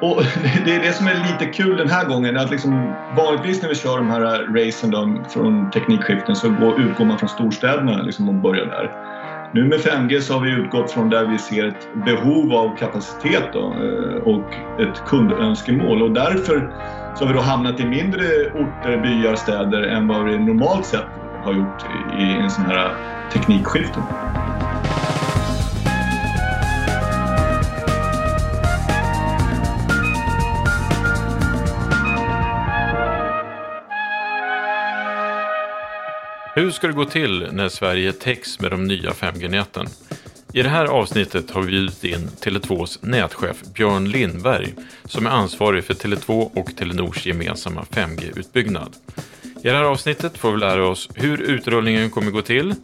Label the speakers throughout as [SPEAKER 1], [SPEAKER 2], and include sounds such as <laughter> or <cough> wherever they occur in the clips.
[SPEAKER 1] Och <laughs> det är det som är lite kul den här gången. Att liksom, vanligtvis när vi kör de här racen då, från teknikskiften så går, utgår man från storstäderna liksom, och börjar där. Nu med 5G så har vi utgått från där vi ser ett behov av kapacitet då, eh, och ett kundönskemål och därför så har vi då hamnat i mindre orter, byar, städer än vad vi normalt sett har gjort i en sån här teknikskifte.
[SPEAKER 2] Hur ska det gå till när Sverige täcks med de nya 5G-näten? I det här avsnittet har vi bjudit in Tele2s nätchef Björn Lindberg som är ansvarig för Tele2 och Telenors gemensamma 5G-utbyggnad. I det här avsnittet får vi lära oss hur utrullningen kommer gå till,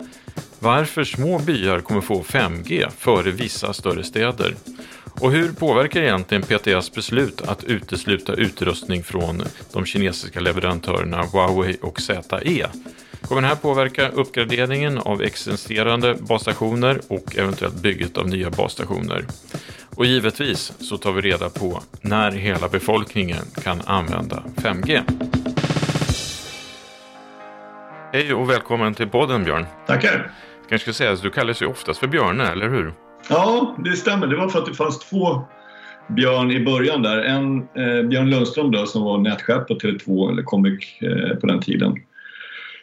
[SPEAKER 2] varför små byar kommer få 5G före vissa större städer och hur påverkar egentligen PTS beslut att utesluta utrustning från de kinesiska leverantörerna Huawei och ZE? Kommer den här påverka uppgraderingen av existerande basstationer och eventuellt bygget av nya basstationer? Och givetvis så tar vi reda på när hela befolkningen kan använda 5G. Hej och välkommen till podden Björn.
[SPEAKER 1] Tackar.
[SPEAKER 2] Jag kanske ska säga att du kallas ju oftast för Björne, eller hur?
[SPEAKER 1] Ja, det stämmer. Det var för att det fanns två Björn i början där. En eh, Björn Lundström då, som var nätchef på Tele2, eller Comic eh, på den tiden.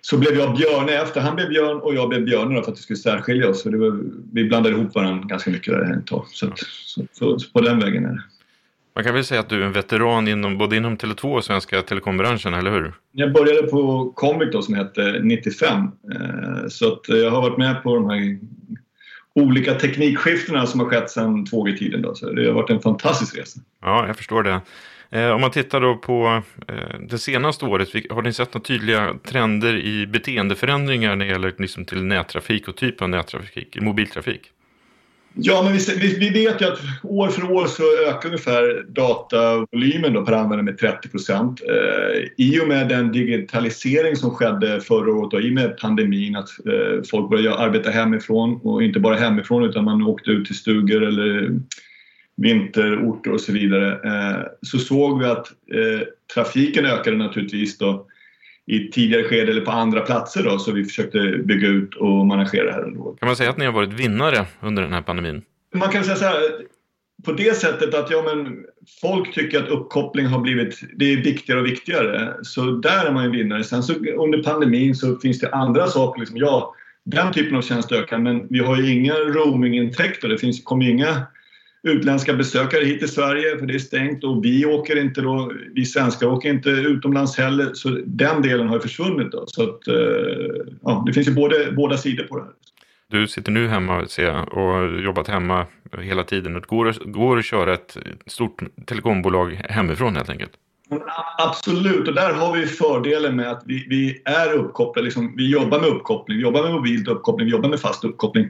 [SPEAKER 1] Så blev jag Björne efter. Han blev Björn och jag blev Björne för att vi skulle särskilja oss. För det var, vi blandade ihop varandra ganska mycket där ett tag. Så, så, så, så, på den vägen är det.
[SPEAKER 2] Man kan väl säga att du är en veteran inom, både inom Tele2 och svenska telekombranschen, eller hur?
[SPEAKER 1] Jag började på Comic då, som hette 95. Eh, så att jag har varit med på de här olika teknikskiftena som har skett sedan 2G-tiden. Då. Så det har varit en fantastisk resa.
[SPEAKER 2] Ja, jag förstår det. Eh, om man tittar då på eh, det senaste året, har ni sett några tydliga trender i beteendeförändringar när det gäller liksom till nättrafik och typ av nättrafik, mobiltrafik?
[SPEAKER 1] Ja, men vi, vi, vi, vet ju att år för år så ökar ungefär datavolymen då per användare med 30 procent. Eh, I och med den digitalisering som skedde förra året och i och med pandemin att eh, folk började arbeta hemifrån och inte bara hemifrån utan man åkte ut till stugor eller vinterorter och så vidare eh, så såg vi att eh, trafiken ökade naturligtvis då i tidigare skede eller på andra platser då så vi försökte bygga ut och managera det här. Ändå.
[SPEAKER 2] Kan man säga att ni har varit vinnare under den här pandemin?
[SPEAKER 1] Man kan säga så här på det sättet att ja, men folk tycker att uppkoppling har blivit det är viktigare och viktigare. Så där är man ju vinnare. Sen så under pandemin så finns det andra saker. Liksom, ja, den typen av tjänst ökar men vi har ju inga roamingintäkter. Det finns, kommer inga utländska besökare hit till Sverige för det är stängt och vi åker inte då, vi svenskar åker inte utomlands heller så den delen har försvunnit. Då. Så att, eh, ja, det finns ju både, båda sidor på det här.
[SPEAKER 2] Du sitter nu hemma ser jag, och har jobbat hemma hela tiden. Det går, går att köra ett stort telekombolag hemifrån helt enkelt?
[SPEAKER 1] Absolut, och där har vi fördelen med att vi, vi är uppkopplade. Liksom, vi jobbar med uppkoppling, vi jobbar med mobilt uppkoppling, vi jobbar med fast uppkoppling.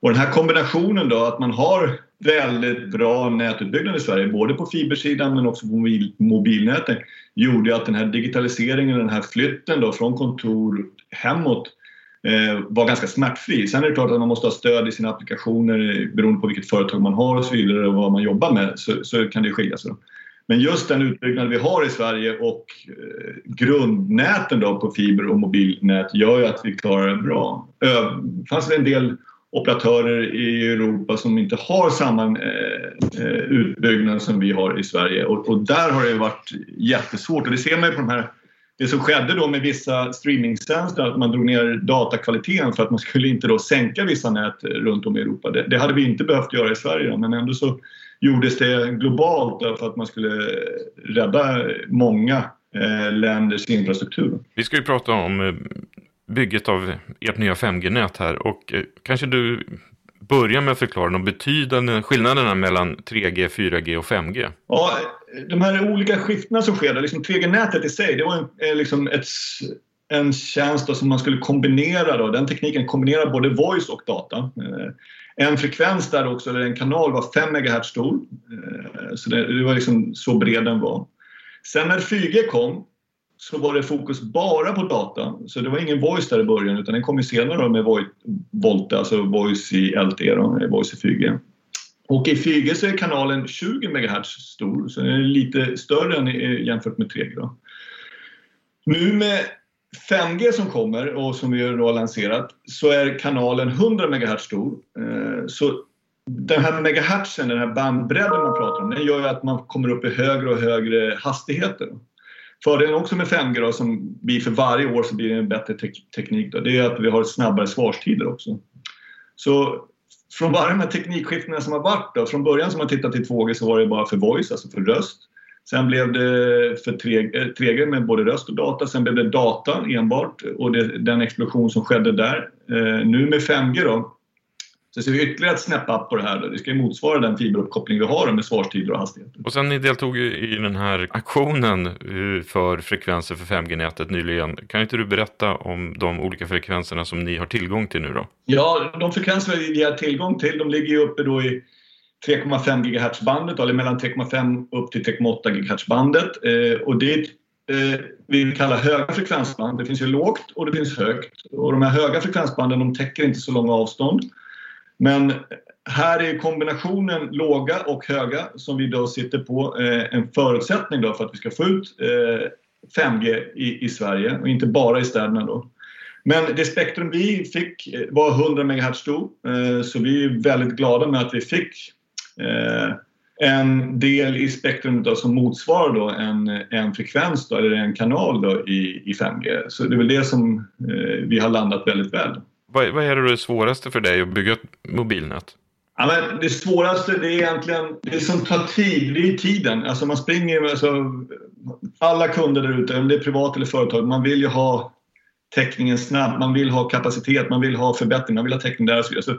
[SPEAKER 1] Och den här kombinationen då, att man har väldigt bra nätutbyggnad i Sverige, både på fibersidan men också på mobil, mobilnäten, gjorde att den här digitaliseringen, den här flytten då från kontor hemåt eh, var ganska smärtfri. Sen är det klart att man måste ha stöd i sina applikationer beroende på vilket företag man har och så vidare och vad man jobbar med så, så kan det skilja sig. Men just den utbyggnad vi har i Sverige och eh, grundnäten då på fiber och mobilnät gör ju att vi klarar det bra. Det fanns en del operatörer i Europa som inte har samma eh, eh, utbyggnad som vi har i Sverige och, och, där har det varit jättesvårt och det ser man ju på de här det som skedde då med vissa streamingtjänster, att man drog ner datakvaliteten för att man skulle inte då sänka vissa nät runt om i Europa. Det, det hade vi inte behövt göra i Sverige men ändå så gjordes det globalt för att man skulle rädda många eh, länders infrastruktur.
[SPEAKER 2] Vi ska ju prata om eh, bygget av ert nya 5G-nät här och eh, kanske du börjar med att förklara de betydande skillnaderna mellan 3G, 4G och 5G.
[SPEAKER 1] Ja, de här olika skiftena som sker, liksom 3G-nätet i sig, det var en, eh, liksom ett, en tjänst som man skulle kombinera. Då. Den tekniken kombinerar både voice och data. Eh, en frekvens där också, eller en kanal, var 5 MHz stor. Eh, så det, det var liksom så bred den var. Sen när 4G kom så var det fokus bara på data. Så det var ingen voice där i början utan den kom ju senare med Volte, alltså voice i LTE, då, eh, voice i 4G. Och i 4G så är kanalen 20 MHz stor, så den är lite större än eh, jämfört med 3G. Då. Nu med 5G som kommer och som vi har lanserat så är kanalen 100 MHz stor. Eh, så den här megahertzen, den här bandbredden man pratar om, den gör ju att man kommer upp i högre och högre hastigheter. Fördelen också med 5G då, som blir för varje år så blir det en bättre te teknik, då, det är att vi har snabbare svarstider också. Så från varje de här teknikskiftena som har varit då, från början som man tittat till 2G så var det bara för voice, alltså för röst. Sen blev det för 3G eh, med både röst och data. Sen blev det data enbart och det, den explosion som skedde där. Eh, nu med 5G då, så ser vi ytterligare ett snäpp upp på det här. Då. Det ska ju motsvara den fiberuppkoppling vi har med svarstider och hastigheter.
[SPEAKER 2] Och sen ni deltog ju i den här aktionen eh, för frekvenser för 5G-nätet nyligen. Kan inte du berätta om de olika frekvenserna som ni har tillgång till nu då?
[SPEAKER 1] Ja, de frekvenser vi har tillgång till de ligger ju uppe då i 3,5 GHz-bandet, eller mellan 3,5 upp till 3,8 GHz-bandet. Eh, och det eh, vi kallar höga frekvensband. Det finns ju lågt och det finns högt. Och de här höga frekvensbanden de täcker inte så långa avstånd. Men här är kombinationen låga och höga som vi då sitter på eh, en förutsättning då för att vi ska få ut eh, 5G i, i Sverige och inte bara i städerna då. Men det spektrum vi fick eh, var 100 MHz stor så vi är väldigt glada med att vi fick en del i spektrumet då som motsvarar då en, en frekvens då, eller en kanal då i, i 5G. Så det är väl det som eh, vi har landat väldigt väl.
[SPEAKER 2] Vad, vad är det svåraste för dig att bygga ett mobilnät?
[SPEAKER 1] Ja, men det svåraste det är egentligen det som tar tid, det är tiden. Alltså man springer, alltså, alla kunder där ute, om det är privat eller företag, man vill ju ha täckningen snabbt, man vill ha kapacitet, man vill ha förbättring, man vill ha täckning där och så vidare. Så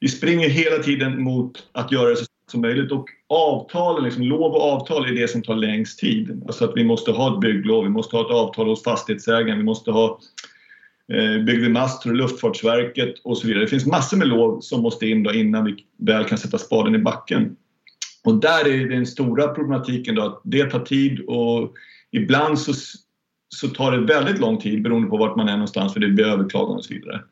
[SPEAKER 1] vi springer hela tiden mot att göra det så snabbt som möjligt och avtalen, liksom, lov och avtal är det som tar längst tid. Alltså att vi måste ha ett bygglov, vi måste ha ett avtal hos fastighetsägaren, vi måste ha Eh, byggde master Mast och Luftfartsverket och så vidare. Det finns massor med lov som måste in då innan vi väl kan sätta spaden i backen. Och där är den stora problematiken då att det tar tid och ibland så, så tar det väldigt lång tid beroende på vart man är någonstans för det blir överklaganden och så vidare.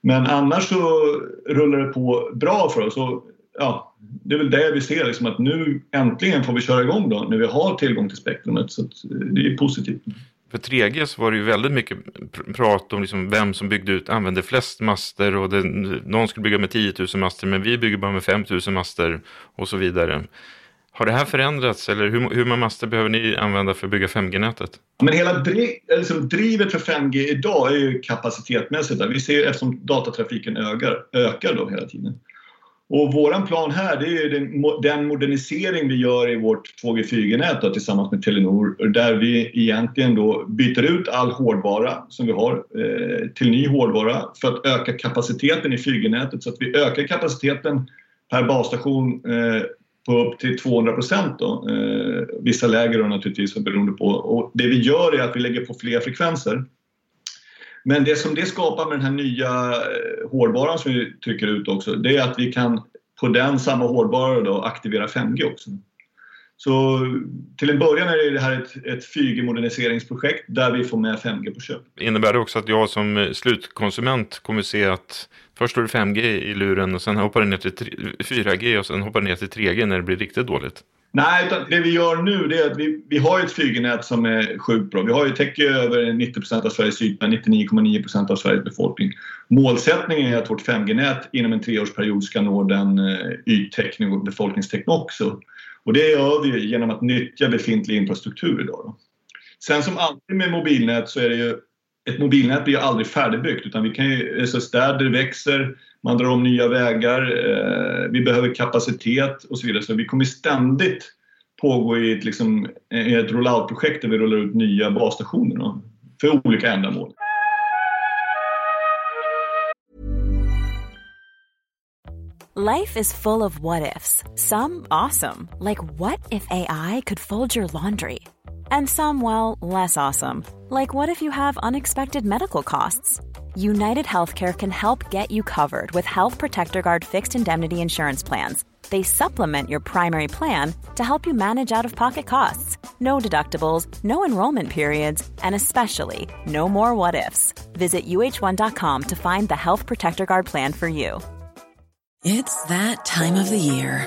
[SPEAKER 1] Men annars så rullar det på bra för oss. Och, ja, det är väl det vi ser, liksom, att nu äntligen får vi köra igång då, när vi har tillgång till spektrumet. Så eh, det är positivt.
[SPEAKER 2] För 3G så var det ju väldigt mycket prat om liksom vem som byggde ut, använde flest master och det, någon skulle bygga med 10 000 master men vi bygger bara med 5 000 master och så vidare. Har det här förändrats eller hur, hur många master behöver ni använda för att bygga 5G-nätet?
[SPEAKER 1] Men hela driv, liksom drivet för 5G idag är ju kapacitetmässigt, Vi ser eftersom datatrafiken ökar, ökar då hela tiden. Och våran plan här det är den, modernisering vi gör i vårt 2G 4G-nät tillsammans med Telenor där vi egentligen då byter ut all hårdvara som vi har eh, till ny hårdvara för att öka kapaciteten i 4G-nätet så att vi ökar kapaciteten per basstation eh, på upp till 200 procent. Eh, vissa läger då naturligtvis beroende på. Och det vi gör är att vi lägger på fler frekvenser. Men det som det skapar med den här nya eh, hårdvaran som vi trycker ut också, det är att vi kan på den samma hårdvara då aktivera 5G också. Så till en början är det här ett, ett 4G-moderniseringsprojekt där vi får med 5G på köp.
[SPEAKER 2] Innebär det också att jag som eh, slutkonsument kommer se att först står det 5G i luren och sen hoppar det ner till 4G och sen hoppar det ner till 3G när det blir riktigt dåligt?
[SPEAKER 1] Nej, utan det vi gör nu det är att vi, vi har ett 4G-nät som är sjukt bra. Vi har ju täcker över 90% av Sveriges yta, 99,9% av Sveriges befolkning. Målsättningen är att vårt 5G-nät inom en treårsperiod ska nå den eh, yttäckning och befolkningstäckning också. Och det gör vi genom att nyttja befintlig infrastruktur idag. Då. Sen som alltid med mobilnät så är det ju ett mobilnät blir ju aldrig färdigbyggt utan vi kan ju, alltså städer växer, man drar om nya vägar, eh, vi behöver kapacitet och så vidare. Så vi kommer ständigt pågå i ett, liksom, eh, ett rollout-projekt där vi rullar ut nya basstationer då, för olika ändamål.
[SPEAKER 3] Life is full of what ifs. Some awesome, like what if AI could fold your laundry? And some, well, less awesome, like what if you have unexpected medical costs? United Healthcare can help get you covered with Health Protector Guard fixed indemnity insurance plans. They supplement your primary plan to help you manage out of pocket costs. No deductibles, no enrollment periods, and especially no more what ifs. Visit uh1.com to find the Health Protector Guard plan for you.
[SPEAKER 4] It's that time of the year.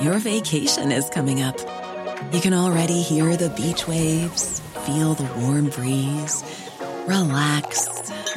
[SPEAKER 4] Your vacation is coming up. You can already hear the beach waves, feel the warm breeze, relax,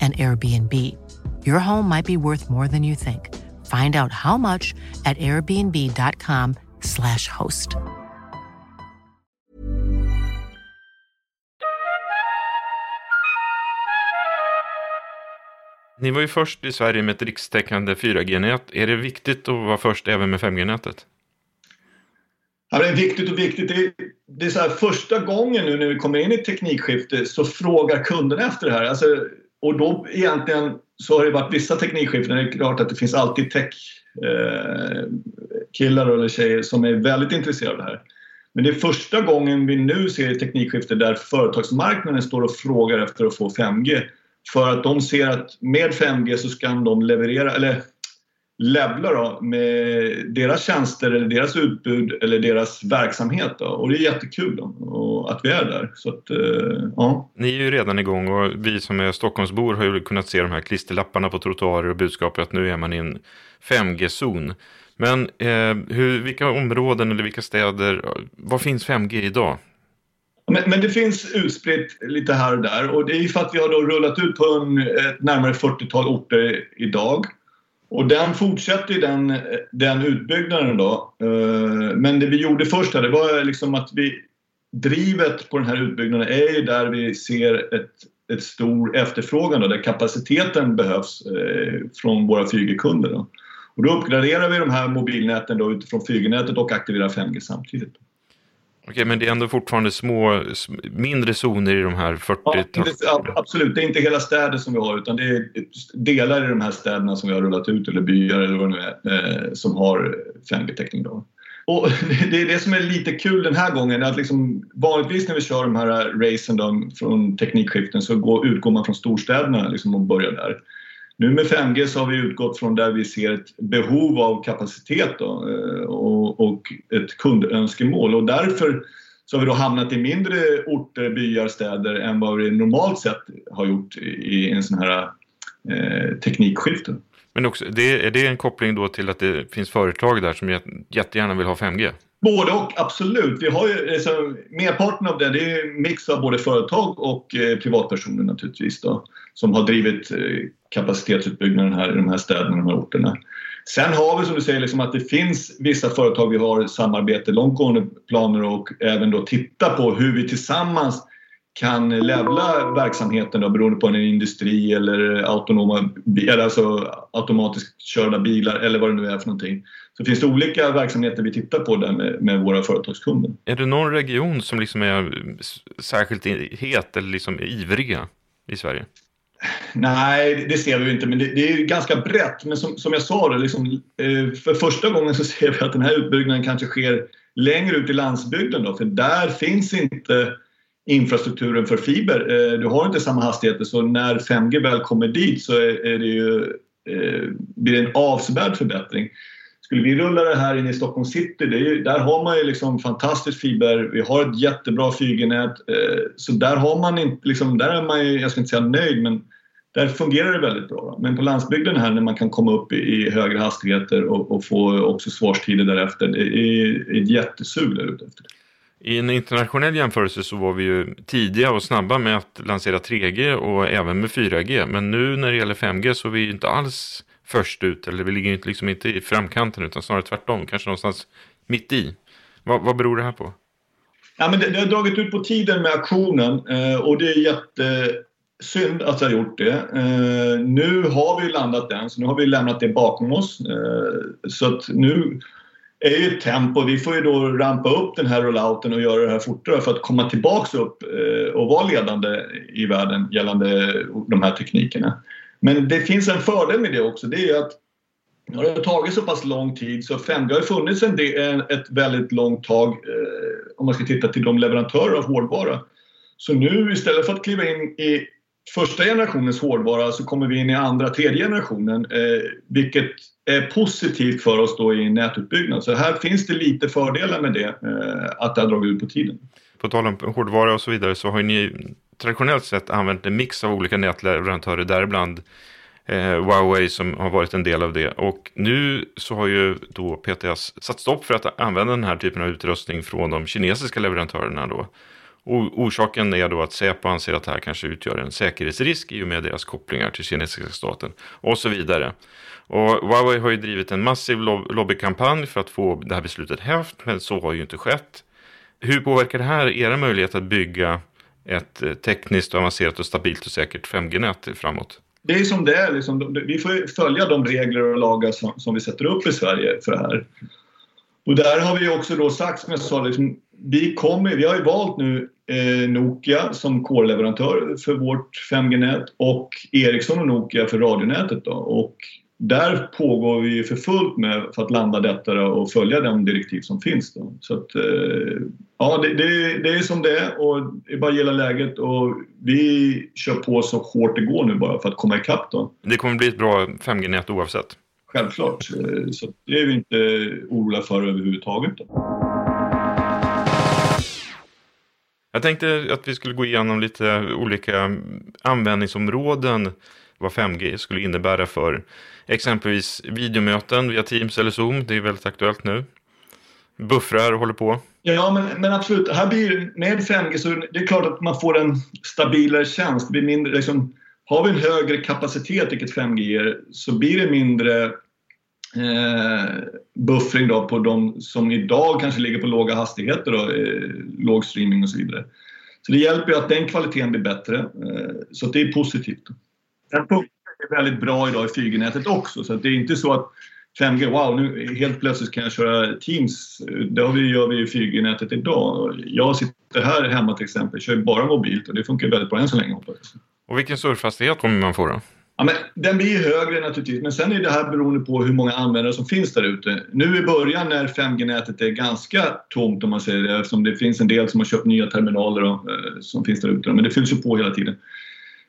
[SPEAKER 5] an Airbnb. Your home might be worth more than you think. Find out how much at airbnb.com slash host.
[SPEAKER 2] Ni var ju först i Sverige med ett rikstäckande 4G-nät. Är det viktigt att vara först även med 5G-nätet?
[SPEAKER 1] Ja, det är viktigt och viktigt. Det är, det är så här, första gången nu när vi kommer in i ett teknikskifte så frågar kunderna efter det här. Alltså, och då egentligen så har det varit vissa teknikskiften. Det är klart att det finns alltid tech-killar eh, eller tjejer som är väldigt intresserade av det här. Men det är första gången vi nu ser ett teknikskifte där företagsmarknaden står och frågar efter att få 5G. För att de ser att med 5G så kan de leverera, eller levla då med deras tjänster eller deras utbud eller deras verksamhet. Då. Och det är jättekul då, att vi är där. Så att, eh, ja.
[SPEAKER 2] Ni är ju redan igång och vi som är Stockholmsbor har ju kunnat se de här klisterlapparna på trottoarer och budskapet att nu är man i en 5G-zon. Men eh, hur, vilka områden eller vilka städer, var finns 5G idag?
[SPEAKER 1] Men, men, det finns utspritt lite här och där och det är för att vi har då rullat ut på en, ett närmare 40-tal orter idag. Och den fortsätter den, den utbyggnaden då. Eh, men det vi gjorde först här, det var liksom att vi drivet på den här utbyggnaden är ju där vi ser ett, ett stor efterfrågan då, där kapaciteten behövs eh, från våra 4G-kunder. Då. Och då uppgraderar vi de här mobilnäten då utifrån 4G-nätet och aktiverar 5G samtidigt.
[SPEAKER 2] Okej, men det är ändå fortfarande små, mindre zoner i de här 40...
[SPEAKER 1] Ja, absolut, det är inte hela städer som vi har utan det är delar i de här städerna som vi har rullat ut eller byar eller vad det nu är eh, som har 5G-täckning. Då. Och <laughs> det är det som är lite kul den här gången. Att liksom, vanligtvis när vi kör de här racen då, från teknikskiften så går, utgår man från storstäderna liksom, och börjar där. Nu med 5G så har vi utgått från där vi ser ett behov av kapacitet då, eh, och, och ett kundönskemål och därför så har vi då hamnat i mindre orter, byar, städer än vad vi normalt sett har gjort i en sån här eh, teknikskifte.
[SPEAKER 2] Men också, det, är det en koppling då till att det finns företag där som jättegärna vill ha 5G?
[SPEAKER 1] Både och, absolut. Vi har ju, alltså, merparten av det, det är en mix av både företag och eh, privatpersoner naturligtvis då, som har drivit eh, kapacitetsutbyggnaden här i de här städerna, de här orterna. Sen har vi som du säger liksom att det finns vissa företag vi har samarbete, långtgående planer och även då titta på hur vi tillsammans kan levla verksamheten då, beroende på en industri eller autonoma, alltså automatiskt körda bilar eller vad det nu är för någonting. Så finns det olika verksamheter vi tittar på där med, med våra företagskunder.
[SPEAKER 2] Är det någon region som liksom är särskilt het eller liksom ivriga i Sverige?
[SPEAKER 1] Nej, det ser vi inte, men det, det är ganska brett. Men som, som jag sa, det, liksom, eh, för första gången så ser vi att den här utbyggnaden kanske sker längre ut i landsbygden. Då, för där finns inte infrastrukturen för fiber. Eh, du har inte samma hastigheter så när 5G väl kommer dit så är det ju, eh, blir det en avsevärd förbättring. Skulle vi rulla det här in i Stockholm city, ju, där har man ju liksom fantastisk fiber, vi har ett jättebra 4G-nät. Eh, så där har man inte, liksom, där är man ju, jag ska inte säga nöjd, men där fungerar det väldigt bra. Men på landsbygden här när man kan komma upp i, högre hastigheter och, och få också svarstider därefter, det är ett jättesug där ute efter det.
[SPEAKER 2] I en internationell jämförelse så var vi ju tidiga och snabba med att lansera 3G och även med 4G. Men nu när det gäller 5G så är vi inte alls först ut, eller vi ligger liksom inte i framkanten utan snarare tvärtom, kanske någonstans mitt i. Vad, vad beror det här på?
[SPEAKER 1] Ja, men det, det, har dragit ut på tiden med aktionen eh, och det är jättesynd att det har gjort det. Eh, nu har vi landat den, så nu har vi lämnat det bakom oss. Eh, så att nu är ju ett tempo. Vi får ju då rampa upp den här rollouten och göra det här fortare för att komma tillbaks upp eh, och vara ledande i världen gällande de här teknikerna. Men det finns en fördel med det också. Det är att det har tagit så pass lång tid så 5G har funnits en del, ett väldigt långt tag eh, om man ska titta till de leverantörer av hårdvara. Så nu istället för att kliva in i första generationens hårdvara så kommer vi in i andra, tredje generationen eh, vilket Eh, positivt för oss då i nätutbyggnad. Så här finns det lite fördelar med det, eh, att det har dragit ut på tiden.
[SPEAKER 2] På tal om hårdvara och så vidare så har ni traditionellt sett använt en mix av olika nätleverantörer, däribland eh, Huawei som har varit en del av det. Och nu så har ju då PTS satt stopp för att använda den här typen av utrustning från de kinesiska leverantörerna då. Orsaken är då att Säpo anser att det här kanske utgör en säkerhetsrisk i och med deras kopplingar till kinesiska staten och så vidare. Och Huawei har ju drivit en massiv lobbykampanj för att få det här beslutet hävt, men så har ju inte skett. Hur påverkar det här era möjligheter att bygga ett eh, tekniskt avancerat och stabilt och säkert 5G-nät framåt?
[SPEAKER 1] Det är som det är. Liksom, vi får följa de regler och lagar som, som, vi sätter upp i Sverige för det här. Och där har vi också då sagt, som jag sa, liksom, vi, kommer, vi har ju valt nu Nokia som core-leverantör för vårt 5G-nät och Ericsson och Nokia för radionätet. Då. Och där pågår vi för fullt med för att landa detta och följa de direktiv som finns. Då. Så att, eh, ja, det, det, det, är som det är och det är bara att gilla läget och vi kör på så hårt det går nu bara för att komma ikapp. Då.
[SPEAKER 2] Det kommer bli ett bra 5G-nät oavsett?
[SPEAKER 1] Självklart, eh, så det är vi inte oroliga för överhuvudtaget. Då.
[SPEAKER 2] Jag tänkte att vi skulle gå igenom lite olika användningsområden vad 5G skulle innebära för exempelvis videomöten via Teams eller Zoom. Det är väldigt aktuellt nu. buffrar håller på.
[SPEAKER 1] Ja, men, men absolut. Här blir, med 5G så det är klart att man får en stabilare tjänst. Det blir mindre, liksom, har vi en högre kapacitet, vilket 5G ger, så blir det mindre eh, buffring då på de som idag kanske ligger på låga hastigheter, då, eh, låg streaming och så vidare. Så det hjälper ju att den kvaliteten blir bättre, eh, så det är positivt. Sen är väldigt bra idag i 4G-nätet också, så det är inte så att 5G, wow, nu helt plötsligt kan jag köra Teams. Det gör vi i 4G-nätet idag. Jag sitter här hemma till exempel, kör bara mobilt och det funkar väldigt bra än så länge hoppas jag.
[SPEAKER 2] Och vilken surfhastighet kommer man få då?
[SPEAKER 1] Ja, men den blir högre naturligtvis, men sen är det här beroende på hur många användare som finns där ute. Nu i början när 5G-nätet är ganska tomt om man säger det, eftersom det finns en del som har köpt nya terminaler då, eh, som finns där ute, men det fylls ju på hela tiden.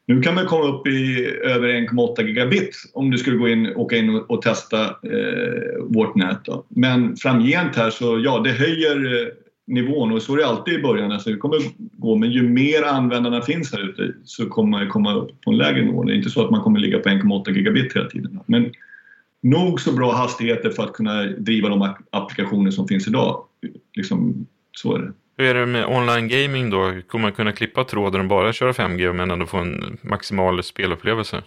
[SPEAKER 1] Nu kan man komma upp i över 1,8 gigabit om du skulle gå in, åka in och, och testa eh, vårt nät. Då. Men framgent här så ja, det höjer eh, nivån och så är det alltid i början. Alltså det kommer gå, men ju mer användarna finns här ute så kommer man komma upp på en lägre nivå. Det är inte så att man kommer ligga på 1,8 gigabit hela tiden. Men nog så bra hastigheter för att kunna driva de applikationer som finns idag. Liksom, så är det.
[SPEAKER 2] Hur är det med online gaming då? Kommer man kunna klippa tråden och bara köra 5G men ändå få en maximal spelupplevelse?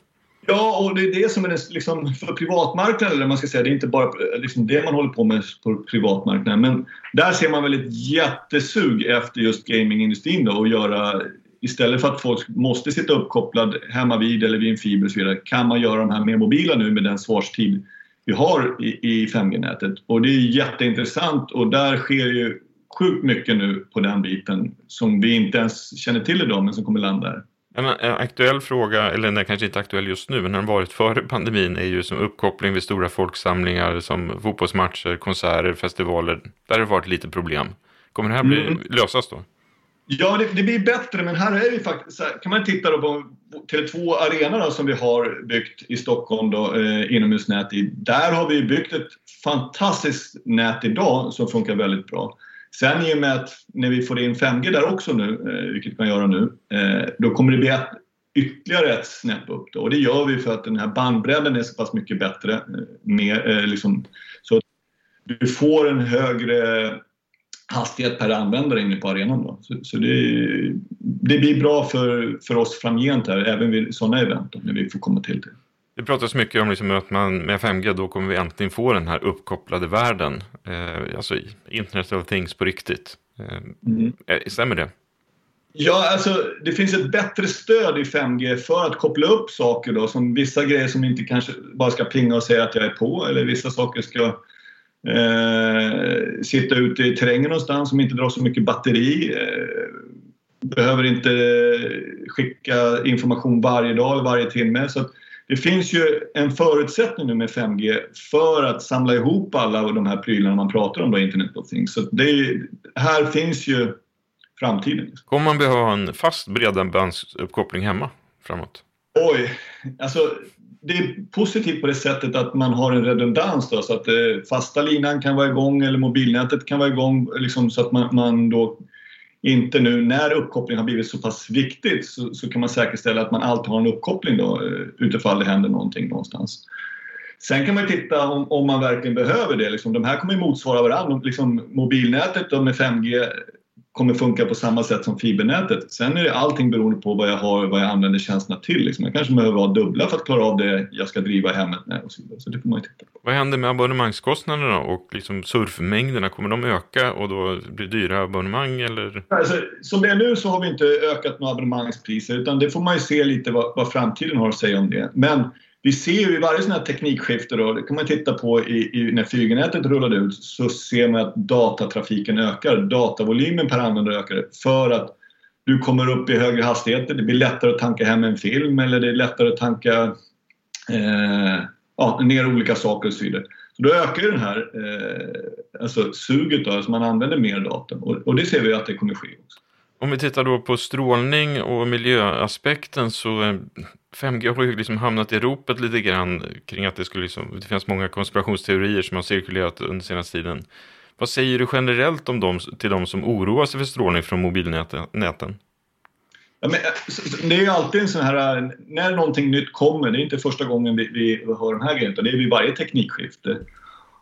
[SPEAKER 1] Ja, och det är det som är det, liksom, för privatmarknaden, eller man ska säga, det är inte bara liksom, det man håller på med på privatmarknaden. Men där ser man väl ett jättesug efter just gamingindustrin då och göra Istället för att folk måste sitta uppkopplad hemma vid eller vid en fiber och så vidare, kan man göra de här mer mobila nu med den svarstid vi har i, i 5G-nätet. Och det är jätteintressant och där sker ju sjukt mycket nu på den biten som vi inte ens känner till idag men som kommer landa här.
[SPEAKER 2] En, aktuell fråga, eller den kanske inte aktuell just nu, men den har varit före pandemin är ju som uppkoppling vid stora folksamlingar som fotbollsmatcher, konserter, festivaler. Där har det varit lite problem. Kommer det här bli, mm. lösas då?
[SPEAKER 1] Ja, det, det, blir bättre, men här är vi faktiskt... Här, kan man titta då på Tele2 Arena då, som vi har byggt i Stockholm, då, eh, inomhusnät i. Där har vi byggt ett fantastiskt nät idag som funkar väldigt bra. Sen i och med att när vi får in 5G där också nu, eh, vilket vi kan göra nu, eh, då kommer det bli ett, ytterligare ett snäpp upp. Då. Och det gör vi för att den här bandbredden är så pass mycket bättre. Eh, mer, liksom, så att du får en högre hastighet per användare inne på arenan. Då. Så, så det, det, blir bra för, för oss framgent här, även vid sådana event då, när vi får komma till det.
[SPEAKER 2] Det pratas mycket om liksom att man med 5G då kommer vi äntligen få den här uppkopplade världen. Eh, alltså Internet of Things på riktigt. Eh, mm. Eh, stämmer det?
[SPEAKER 1] Ja, alltså det finns ett bättre stöd i 5G för att koppla upp saker då, som vissa grejer som inte kanske bara ska pinga och säga att jag är på eller vissa saker ska eh, sitta ute i terrängen någonstans som inte drar så mycket batteri. Eh, behöver inte skicka information varje dag eller varje timme. Så det finns ju en förutsättning nu med 5G för att samla ihop alla de här prylarna man pratar om, då, Internet of Things. Så det, här finns ju framtiden.
[SPEAKER 2] Kommer man behöva en fast bredbandsuppkoppling hemma framåt?
[SPEAKER 1] Oj, alltså det är positivt på det sättet att man har en redundans då, så att eh, fasta linan kan vara igång eller mobilnätet kan vara igång liksom, så att man, man då inte nu när uppkoppling har blivit så pass viktigt så, så, kan man säkerställa att man alltid har en uppkoppling då eh, utifall det händer någonting någonstans. Sen kan man titta om, om man verkligen behöver det. Liksom, de här kommer ju motsvara varandra. Liksom, mobilnätet då med 5G kommer funka på samma sätt som fibernätet. Sen är det allting beroende på vad jag har vad jag använder tjänsterna till. Liksom. Jag kanske behöver ha dubbla för att klara av det jag ska driva hemmet med och så vidare. Så det får man titta på.
[SPEAKER 2] Vad händer med abonnemangskostnaderna och liksom surfmängderna? Kommer de öka och då blir det dyra abonnemang eller?
[SPEAKER 1] Alltså, som det är nu så har vi inte ökat några abonnemangspriser utan det får man ju se lite vad, vad framtiden har att säga om det. Men vi ser ju i varje sån här teknikskifte, då, det kan man titta på i, i, när 4G-nätet rullade ut, så ser man att datatrafiken ökar. Datavolymen per användare ökar för att du kommer upp i högre hastigheter. Det blir lättare att tanka hem en film eller det är lättare att tanka eh, ja, ner olika saker och så vidare. Så då ökar ju den här eh, alltså suget, då, alltså man använder mer data och, och det ser vi att det kommer ske också.
[SPEAKER 2] Om vi tittar då på strålning och miljöaspekten så eh, 5G har ju liksom hamnat i ropet lite grann kring att det skulle liksom, det finns många konspirationsteorier som har cirkulerat under senaste tiden. Vad säger du generellt om dem, till de som oroar sig för strålning från mobilnäten?
[SPEAKER 1] Ja, men, det är ju alltid en sån här, när någonting nytt kommer, det är inte första gången vi, vi hör den här utan det är vid varje teknikskifte.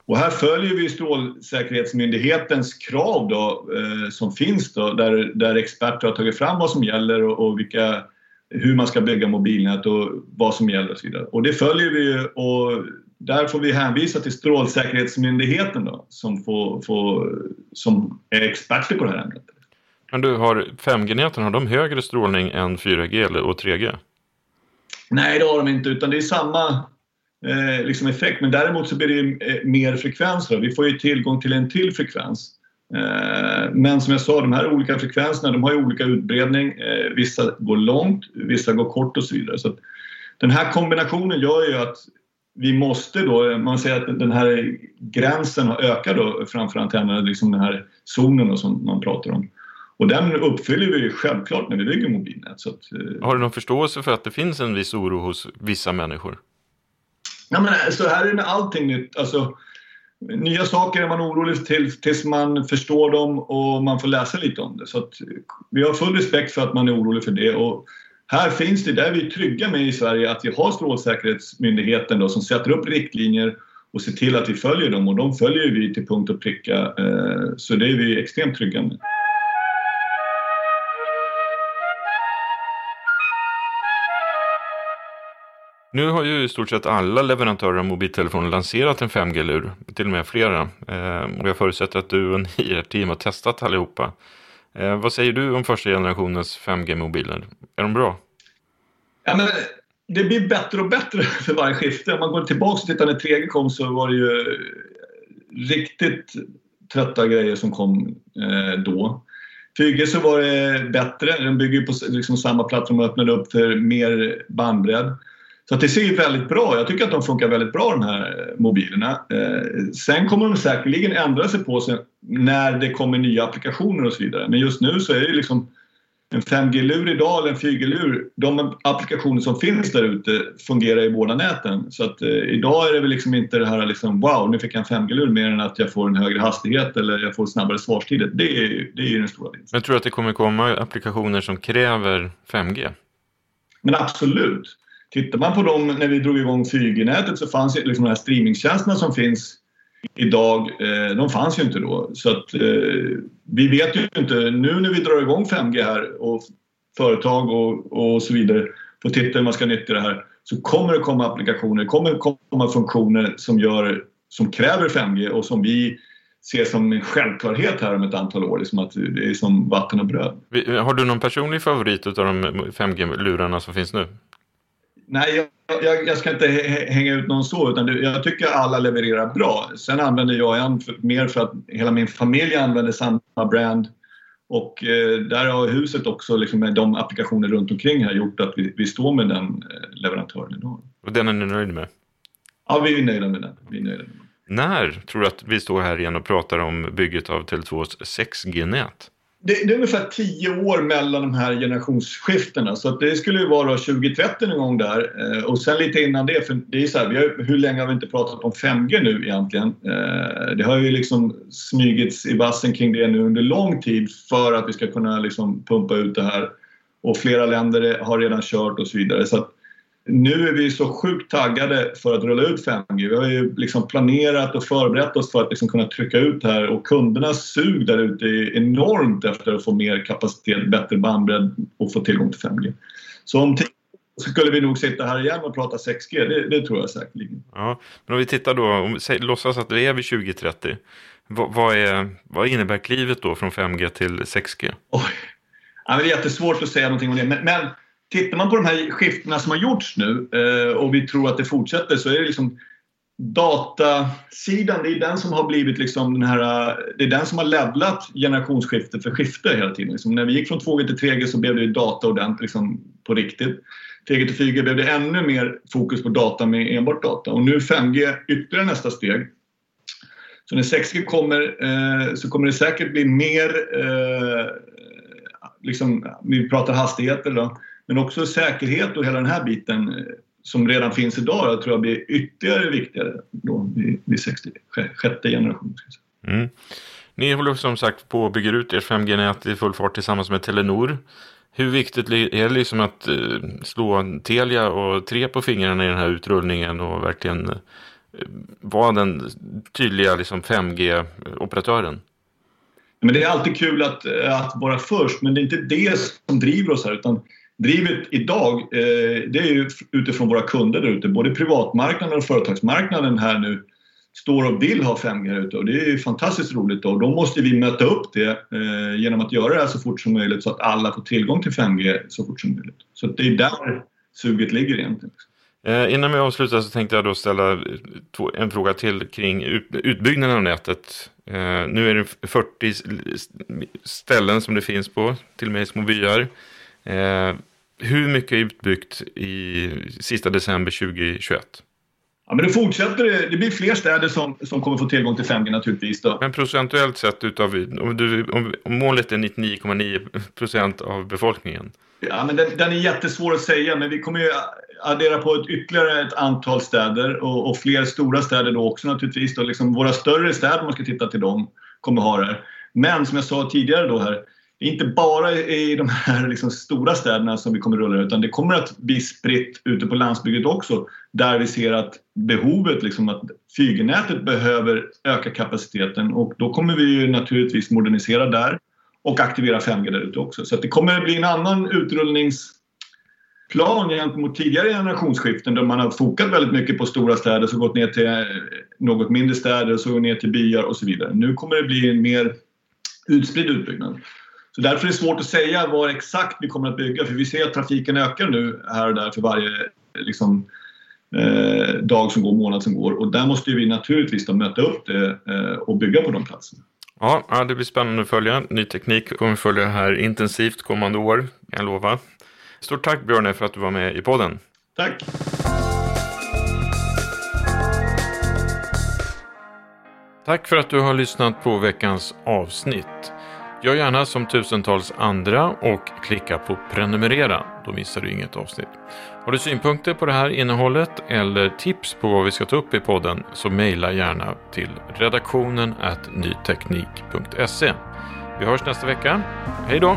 [SPEAKER 1] Och här följer vi Strålsäkerhetsmyndighetens krav då, eh, som finns då, där, där experter har tagit fram vad som gäller och, och vilka, hur man ska bygga mobilnät och vad som gäller och så vidare. Och det följer vi ju och där får vi hänvisa till Strålsäkerhetsmyndigheten då, som, får, får, som är experter på det här ämnet.
[SPEAKER 2] Men du, har 5G-näten, har de högre strålning än 4G och 3G?
[SPEAKER 1] Nej, det har de inte, utan det är samma eh, liksom effekt. Men däremot så blir det eh, mer frekvens. Då. Vi får ju tillgång till en till frekvens. Eh, men som jag sa, de här olika frekvenserna de har ju olika utbredning. Eh, vissa går långt, vissa går kort och så vidare. Så den här kombinationen gör ju att vi måste då, man säger att den här gränsen har ökat då framför antennerna, liksom den här zonen då, som man pratar om. Och den uppfyller vi självklart när vi bygger mobilnät. Så att,
[SPEAKER 2] eh, Har du någon förståelse för att det finns en viss oro hos vissa människor?
[SPEAKER 1] Ja, men eh, så här är det med allting nytt. Alltså, nya saker är man orolig till tills man förstår dem och man får läsa lite om det. Så att, vi har full respekt för att man är orolig för det. Och här finns det, där vi är trygga med i Sverige, att vi har Strålsäkerhetsmyndigheten då, som sätter upp riktlinjer och ser till att vi följer dem och de följer vi till punkt och pricka. Eh, så det är vi extremt trygga med.
[SPEAKER 2] Nu har ju i stort sett alla leverantörer av mobiltelefoner lanserat en 5G-lur, till och med flera. Eh, och jag förutsätter att du och ni i ert team har testat allihopa. Eh, vad säger du om första generationens 5G-mobiler? Är de bra?
[SPEAKER 1] Ja, men det blir bättre och bättre <laughs> för varje skifte. Om man går tillbaka och tittar när 3G kom så var det ju riktigt trötta grejer som kom eh, då. 4G så var det bättre. Den bygger på liksom samma plattform och öppnade upp för mer bandbredd. Så det ser ju väldigt bra Jag tycker att de funkar väldigt bra de här mobilerna. Eh, sen kommer de säkerligen ändra sig på sig när det kommer nya applikationer och så vidare. Men just nu så är det liksom en 5G-lur idag eller en 4G-lur, de applikationer som finns där ute fungerar i båda näten. Så att eh, idag är det väl liksom inte det här liksom wow, nu fick jag en 5G-lur mer än att jag får en högre hastighet eller jag får snabbare svarstider. Det är, det är den stora vinsten.
[SPEAKER 2] Men tror du att det kommer komma applikationer som kräver 5G?
[SPEAKER 1] Men absolut. Tittar man på dem när vi drog igång 4G-nätet så fanns liksom de här streamingtjänsterna som finns idag, eh, de fanns ju inte då. Så att eh, vi vet ju inte, nu när vi drar igång 5G här och företag och, och så vidare får titta hur man ska nyttja det här så kommer det komma applikationer, det kommer komma funktioner som, gör, som kräver 5G och som vi ser som en självklarhet här om ett antal år. Liksom att det är som vatten och bröd.
[SPEAKER 2] Har du någon personlig favorit av de 5G-lurarna som finns nu?
[SPEAKER 1] Nej, jag, jag, jag, ska inte hänga ut någon så, utan jag tycker alla levererar bra. Sen använder jag en för, mer för att hela min familj använder samma brand. Och eh, där har huset också liksom, med de applikationer runt omkring här gjort att vi, vi står med den eh, leverantören idag.
[SPEAKER 2] Och den är ni nöjd med?
[SPEAKER 1] Ja, vi är nöjda med den. Vi är nöjda med den.
[SPEAKER 2] När tror du att vi står här igen och pratar om bygget av Tele2s 6G-nät?
[SPEAKER 1] Det, det, är ungefär tio år mellan de här generationsskiftena så det skulle ju vara 2030 någon gång där eh, och sen lite innan det, för det är så här, vi har, hur länge har vi inte pratat om 5G nu egentligen? Eh, det har ju liksom smygits i vassen kring det nu under lång tid för att vi ska kunna liksom pumpa ut det här och flera länder har redan kört och så vidare. Så att, nu är vi så sjukt taggade för att rulla ut 5G. Vi har ju liksom planerat och förberett oss för att liksom kunna trycka ut det här och kundernas sug där ute är enormt efter att få mer kapacitet, bättre bandbredd och få tillgång till 5G. Så om skulle vi nog sitta här igen och prata 6G, det, det tror jag säkerligen.
[SPEAKER 2] Ja, men om vi tittar då, om vi låtsas att vi är vid 2030, vad, vad, är, vad innebär klivet då från 5G till 6G?
[SPEAKER 1] Oj. Ja, det är jättesvårt att säga någonting om det, men, men tittar man på de här skiftena som har gjorts nu eh, och vi tror att det fortsätter så är det liksom datasidan, det är den som har blivit liksom den här, det är den som har levlat generationsskifte för skifte hela tiden. Liksom när vi gick från 2G till 3G så blev det data ordentligt liksom på riktigt. 3G till 4G blev det ännu mer fokus på data med enbart data och nu 5G ytterligare nästa steg. Så när 6G kommer eh, så kommer det säkert bli mer, eh, liksom, vi pratar hastigheter då, men också säkerhet och hela den här biten eh, som redan finns idag jag tror jag blir ytterligare viktigare då vid 60, sjätte generationen. Mm.
[SPEAKER 2] Ni håller som sagt på att bygga ut ert 5G-nät i full fart tillsammans med Telenor. Hur viktigt är det liksom att eh, slå Telia och tre på fingrarna i den här utrullningen och verkligen vara den tydliga liksom 5G-operatören?
[SPEAKER 1] Men det är alltid kul att, att vara först, men det är inte det som driver oss här. Utan drivet idag, eh, det är ju utifrån våra kunder där ute. Både privatmarknaden och företagsmarknaden här nu står och vill ha 5G här ute och det är ju fantastiskt roligt då. Då måste vi möta upp det eh, genom att göra det här så fort som möjligt så att alla får tillgång till 5G så fort som möjligt. Så det är där suget ligger egentligen.
[SPEAKER 2] Eh, innan vi avslutar så tänkte jag då ställa en fråga till kring utbyggnaden av nätet. Eh, nu är det 40 ställen som det finns på, till och med i små byar. Eh, hur mycket är utbyggt i sista december 2021?
[SPEAKER 1] Ja, men det fortsätter. Det blir fler städer som, som kommer få tillgång till 5G naturligtvis. Då.
[SPEAKER 2] Men procentuellt sett utav, om, du, om, om målet är 99,9 procent av befolkningen?
[SPEAKER 1] Ja, men den, den, är jättesvår att säga, men vi kommer ju addera på ett, ytterligare ett antal städer och, och fler stora städer då också naturligtvis. Då. Liksom våra större städer, om man ska titta till dem, kommer ha det. Men som jag sa tidigare då här, det är inte bara i de här liksom stora städerna som vi kommer rulla utan det kommer att bli spritt ute på landsbygden också där vi ser att behovet, liksom att flygnätet behöver öka kapaciteten och då kommer vi ju naturligtvis modernisera där och aktivera 5G där ute också. Så det kommer att bli en annan utrullningsplan gentemot tidigare generationsskiften där man har fokat väldigt mycket på stora städer så gått ner till något mindre städer och så ner till byar och så vidare. Nu kommer det bli en mer utspridd utbyggnad. Så därför är det svårt att säga var exakt vi kommer att bygga för vi ser att trafiken ökar nu här och där för varje liksom, eh, dag som går, månad som går och där måste vi naturligtvis då möta upp det eh, och bygga på de platserna.
[SPEAKER 2] Ja, det blir spännande att följa. Ny teknik kommer följa det här intensivt kommande år, kan jag lova. Stort tack Björne för att du var med i podden.
[SPEAKER 1] Tack!
[SPEAKER 2] Tack för att du har lyssnat på veckans avsnitt. Gör gärna som tusentals andra och klicka på prenumerera. Då missar du inget avsnitt. Har du synpunkter på det här innehållet eller tips på vad vi ska ta upp i podden så mejla gärna till redaktionen nyteknik.se. Vi hörs nästa vecka. Hej då!